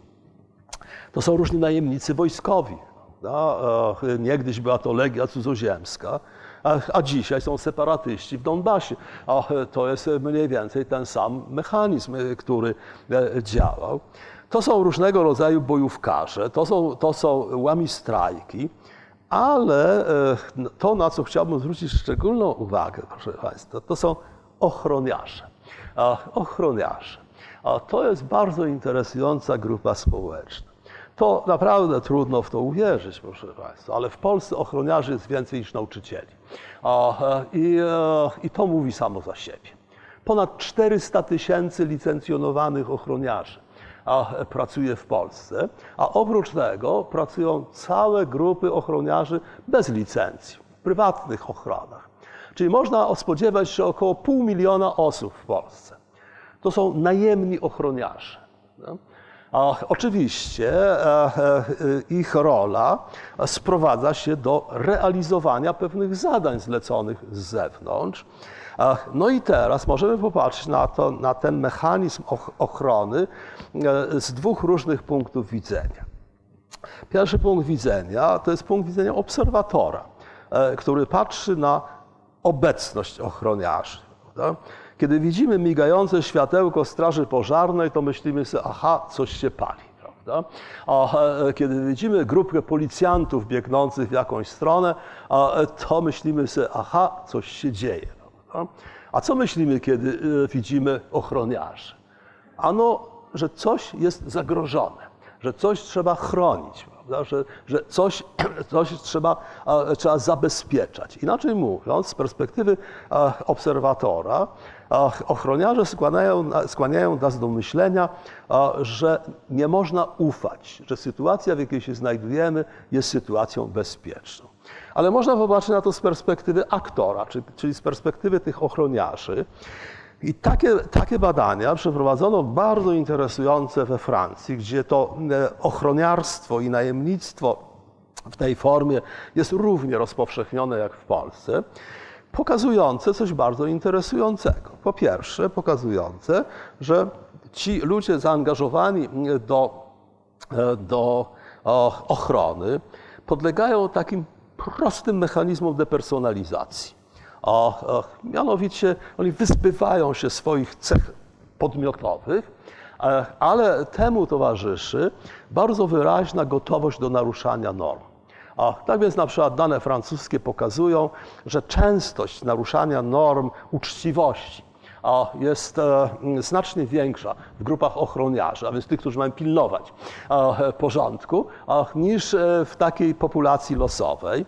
To są różni najemnicy wojskowi. E, niegdyś była to legia cudzoziemska, a, dzisiaj są separatyści w Donbasie. A to jest mniej więcej ten sam mechanizm, który e, działał. To są różnego rodzaju bojówkarze, to są, to są łamistrajki, ale e, to, na co chciałbym zwrócić szczególną uwagę, proszę Państwa, to są ochroniarze. Ochroniarze. To jest bardzo interesująca grupa społeczna. To naprawdę trudno w to uwierzyć, proszę Państwa, ale w Polsce ochroniarzy jest więcej niż nauczycieli. I, e, i to mówi samo za siebie. Ponad 400 tysięcy licencjonowanych ochroniarzy pracuje w Polsce, a oprócz tego pracują całe grupy ochroniarzy bez licencji, w prywatnych ochronach. Czyli można spodziewać się około pół miliona osób w Polsce. To są najemni ochroniarze. No? Oczywiście e, e, ich rola sprowadza się do realizowania pewnych zadań zleconych z zewnątrz. No i teraz możemy popatrzeć na, to, na ten mechanizm ochrony e, z dwóch różnych punktów widzenia. Pierwszy punkt widzenia to jest punkt widzenia obserwatora, który patrzy na obecność ochroniarzy. Prawda? Kiedy widzimy migające światełko straży pożarnej, to myślimy sobie, aha, coś się pali. Prawda? A e, kiedy widzimy grupkę policjantów biegnących w jakąś stronę, e, to myślimy sobie, aha, coś się dzieje. Prawda? A co myślimy, kiedy e, widzimy ochroniarzy? Ano, że coś jest zagrożone, że coś trzeba chronić prawda? Że, że coś, coś trzeba, trzeba zabezpieczać. Inaczej mówiąc, z perspektywy obserwatora, ochroniarze skłaniają, skłaniają nas do myślenia, że nie można ufać, że sytuacja, w jakiej się znajdujemy, jest sytuacją bezpieczną. Ale można popatrzeć na to z perspektywy aktora, czyli z perspektywy tych ochroniarzy. I takie, takie badania przeprowadzono bardzo interesujące we Francji, gdzie to e, ochroniarstwo i najemnictwo w tej formie jest równie rozpowszechnione jak w Polsce, pokazujące coś bardzo interesującego. Po pierwsze, pokazujące, że ci ludzie zaangażowani do, e, do ochrony podlegają takim prostym mechanizmom depersonalizacji. A, mianowicie oni wyzbywają się swoich cech podmiotowych, e, ale temu towarzyszy bardzo wyraźna gotowość do naruszania norm. A tak więc na przykład dane francuskie pokazują, że częstość naruszania norm uczciwości jest e, znacznie większa w grupach ochroniarzy, a więc tych, którzy mają pilnować e, porządku, niż w takiej populacji losowej.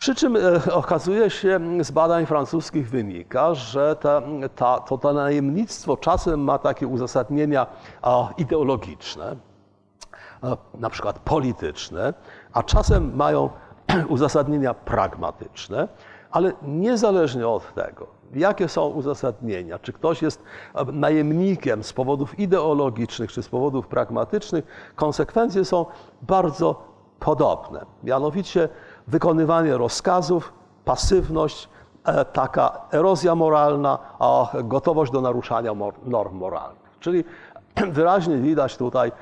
Przy czym e, okazuje się, z badań francuskich wynika, że ta, ta, to, to najemnictwo czasem ma takie uzasadnienia ideologiczne, na przykład polityczne, a czasem mają uzasadnienia pragmatyczne, ale niezależnie od tego, jakie są uzasadnienia, czy ktoś jest najemnikiem z powodów ideologicznych, czy z powodów pragmatycznych, konsekwencje są bardzo podobne. Mianowicie wykonywanie rozkazów, pasywność, e, taka erozja moralna, a gotowość do naruszania norm moralnych. Czyli wyraźnie widać tutaj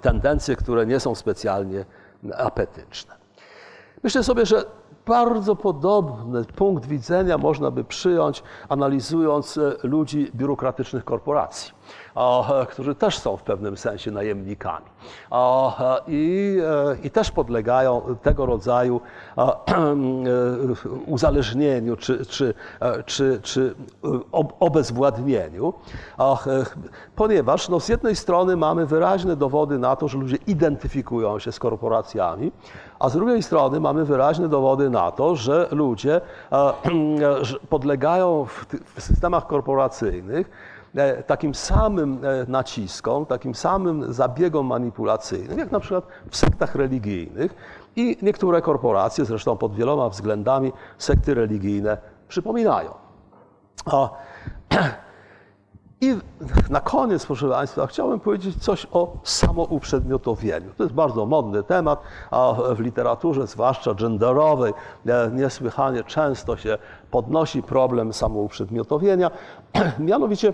tendencje, które nie są specjalnie apetyczne. Myślę sobie, że bardzo podobny punkt widzenia można by przyjąć, analizując e, ludzi biurokratycznych korporacji, którzy też są w pewnym sensie najemnikami. I, e, i też podlegają tego rodzaju e, uzależnieniu czy, czy, czy, czy obezwładnieniu, ponieważ no, z jednej strony mamy wyraźne dowody na to, że ludzie identyfikują się z korporacjami, a z drugiej strony mamy wyraźne dowody na to, że ludzie e, podlegają w systemach korporacyjnych e, takim samym e, naciskom, takim samym zabiegom manipulacyjnym, jak na przykład w sektach religijnych. I niektóre korporacje, zresztą pod wieloma względami, sekty religijne przypominają. I na koniec, proszę Państwa, chciałbym powiedzieć coś o samouprzedmiotowieniu. To jest bardzo modny temat, a w literaturze, zwłaszcza genderowej, e, niesłychanie często się podnosi problem samouprzedmiotowienia. Mianowicie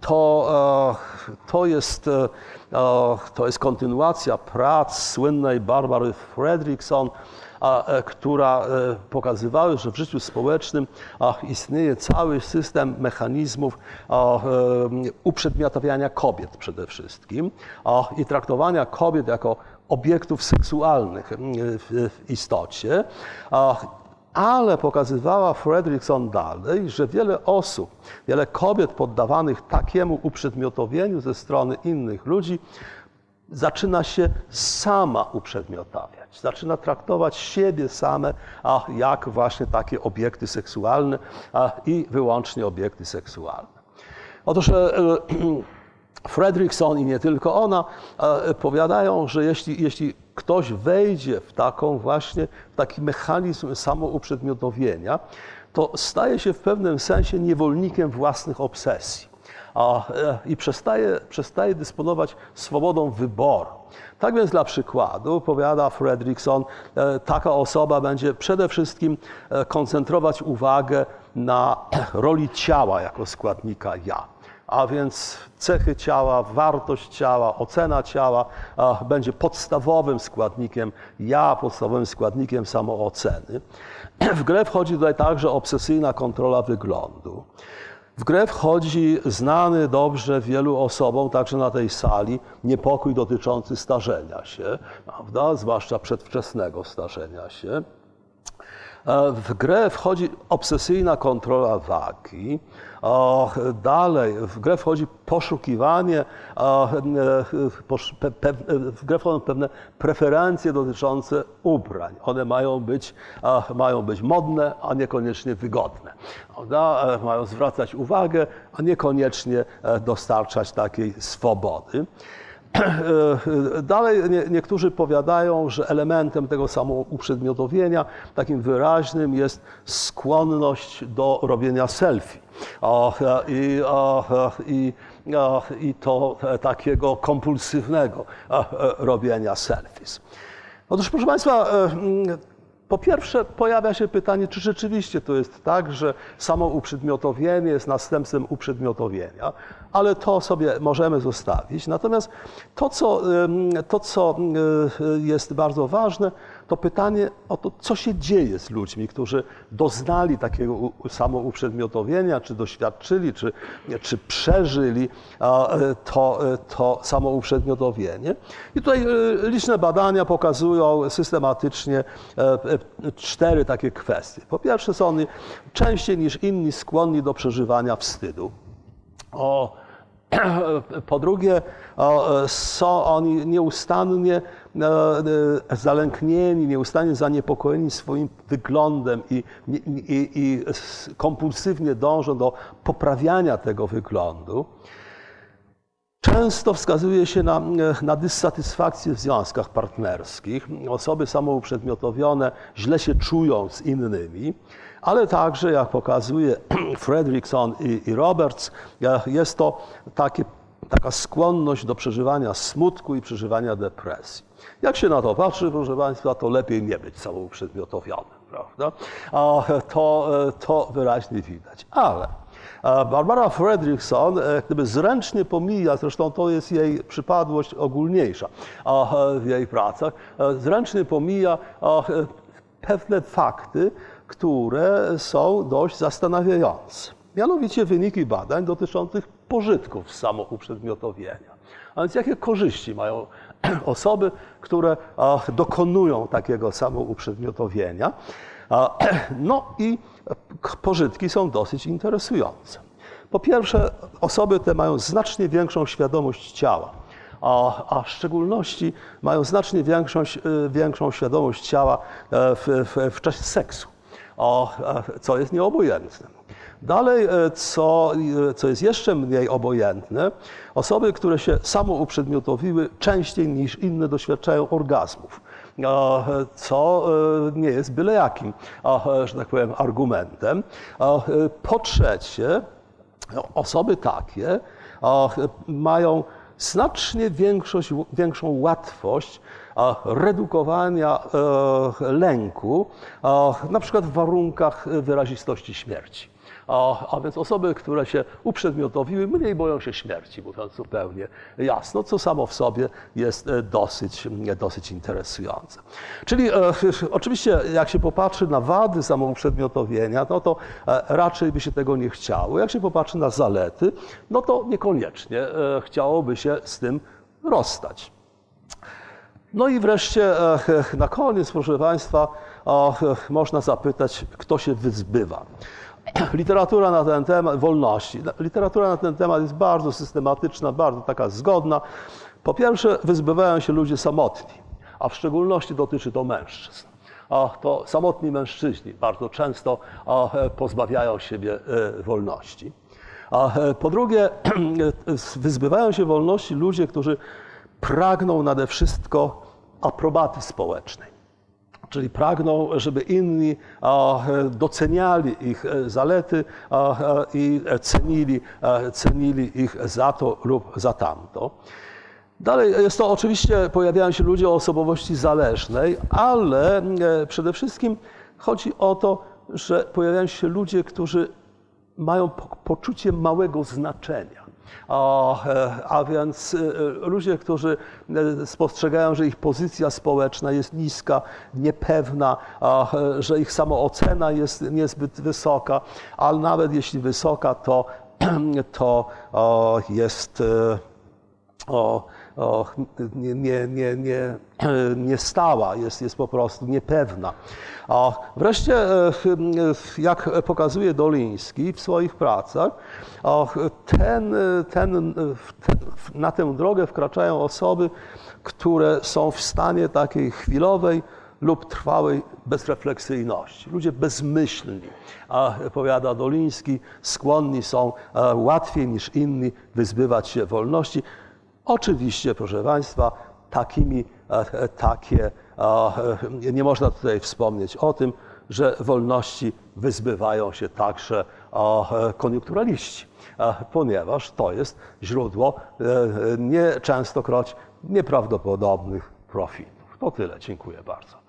to, e, to, jest, e, to jest kontynuacja prac słynnej Barbary Fredrickson, E, która pokazywały, że w życiu społecznym istnieje cały system mechanizmów uprzedmiotawiania kobiet przede wszystkim i traktowania kobiet jako obiektów seksualnych w istocie. Ale pokazywała Fredrickson dalej, że wiele osób, wiele kobiet poddawanych takiemu uprzedmiotowieniu ze strony innych ludzi zaczyna się sama uprzedmiotawiać, zaczyna traktować siebie same a jak właśnie takie obiekty seksualne a, i wyłącznie obiekty seksualne. Otóż e, Fredrickson i nie tylko ona e, powiadają, że jeśli, jeśli ktoś wejdzie w taką właśnie, w taki mechanizm samouprzedmiotowienia, to staje się w pewnym sensie niewolnikiem własnych obsesji a, e, i przestaje, przestaje dysponować swobodą wyboru. Tak więc dla przykładu, powiada Fredrickson, e, taka osoba będzie przede wszystkim koncentrować uwagę na roli ciała jako składnika ja a więc cechy ciała, wartość ciała, ocena ciała będzie podstawowym składnikiem ja, podstawowym składnikiem samooceny. W grę wchodzi tutaj także obsesyjna kontrola wyglądu. W grę wchodzi znany dobrze wielu osobom, także na tej sali, niepokój dotyczący starzenia się, prawda? zwłaszcza przedwczesnego starzenia się. E, w grę wchodzi obsesyjna kontrola wagi. Dalej, w grę wchodzi poszukiwanie, e, w grę wchodzą pewne preferencje dotyczące ubrań. One mają być, mają być modne, a niekoniecznie wygodne. E, mają zwracać uwagę, a niekoniecznie dostarczać takiej swobody. Dalej niektórzy powiadają, że elementem tego samouprzedmiotowienia takim wyraźnym jest skłonność do robienia selfie. I, i, i to takiego kompulsywnego robienia selfies. Otóż, proszę Państwa, e, po pierwsze, pojawia się pytanie, czy rzeczywiście to jest tak, że samo uprzedmiotowienie jest następstwem uprzedmiotowienia, ale to sobie możemy zostawić. Natomiast to, co, to, co jest bardzo ważne, to pytanie o to, co się dzieje z ludźmi, którzy doznali takiego samouprzedmiotowienia, czy doświadczyli, czy, czy przeżyli to, to samouprzedmiotowienie. I tutaj e, liczne badania pokazują systematycznie e, e, cztery takie kwestie. Po pierwsze, są oni częściej niż inni skłonni do przeżywania wstydu. O, po drugie, są oni nieustannie e, zalęknieni, nieustannie zaniepokojeni swoim wyglądem i, i, i kompulsywnie dążą do poprawiania tego wyglądu. Często wskazuje się na, na dysatysfakcję w związkach partnerskich. Osoby samouprzedmiotowione źle się czują z innymi ale także, jak pokazuje Fredrickson i, i Roberts, jest to takie, taka skłonność do przeżywania smutku i przeżywania depresji. Jak się na to patrzy, proszę Państwa, to lepiej nie być samouprzedmiotowionym, prawda? To, to wyraźnie widać. Ale Barbara Fredrickson gdyby zręcznie pomija, zresztą to jest jej przypadłość ogólniejsza w jej pracach, zręcznie pomija pewne fakty, które są dość zastanawiające. Mianowicie wyniki badań dotyczących pożytków samouprzedmiotowienia. A więc jakie korzyści mają osoby, które dokonują takiego samouprzedmiotowienia? No i pożytki są dosyć interesujące. Po pierwsze, osoby te mają znacznie większą świadomość ciała, a, w szczególności mają znacznie większą, większą świadomość ciała e, w, w, w czasie seksu o, co jest nieobojętne. Dalej, e, co, e, co jest jeszcze mniej obojętne, osoby, które się samouprzedmiotowiły częściej niż inne doświadczają orgazmów co e, nie jest byle jakim, że tak powiem, argumentem. Po trzecie, osoby takie mają znacznie większą łatwość redukowania lęku, na przykład w warunkach wyrazistości śmierci. A, więc osoby, które się uprzedmiotowiły, mniej boją się śmierci, mówiąc zupełnie jasno, co samo w sobie jest e, dosyć, dosyć interesujące. Czyli e, oczywiście, jak się popatrzy na wady samouprzedmiotowienia, no to e, raczej by się tego nie chciało. Jak się popatrzy na zalety, no to niekoniecznie e, chciałoby się z tym rozstać. No i wreszcie e, e, na koniec, proszę Państwa, można zapytać, kto się wyzbywa. Literatura na ten temat, wolności, literatura na ten temat jest bardzo systematyczna, bardzo taka zgodna. Po pierwsze, wyzbywają się ludzie samotni, a w szczególności dotyczy to mężczyzn. A to samotni mężczyźni bardzo często e, pozbawiają siebie e, wolności. A e, po drugie, wyzbywają się wolności ludzie, którzy pragną nade wszystko aprobaty społecznej. Czyli pragną, żeby inni doceniali ich e, zalety a, i cenili, e, cenili ich za to lub za tamto. Dalej jest to oczywiście, pojawiają się ludzie o osobowości zależnej, ale e, przede wszystkim chodzi o to, że pojawiają się ludzie, którzy mają po- poczucie małego znaczenia. A, e, a więc e, ludzie, którzy e, spostrzegają, że ich pozycja społeczna jest niska, niepewna, e, że ich samoocena jest niezbyt wysoka, ale nawet jeśli wysoka, to, to jest. e, o, nie, nie, nie, nie, stała, jest, jest po prostu niepewna. A wreszcie, e, jak pokazuje Doliński w swoich pracach, ten, ten, na tę drogę wkraczają osoby, które są w stanie takiej chwilowej lub trwałej bezrefleksyjności. Ludzie bezmyślni, a powiada Doliński, skłonni są e, łatwiej niż inni wyzbywać się wolności. Oczywiście, proszę Państwa, takimi, e, e, takie, e, nie można tutaj wspomnieć o tym, że wolności wyzbywają się także koniunkturaliści, ponieważ to jest źródło e, nie częstokroć nieprawdopodobnych profitów. To tyle. Dziękuję bardzo.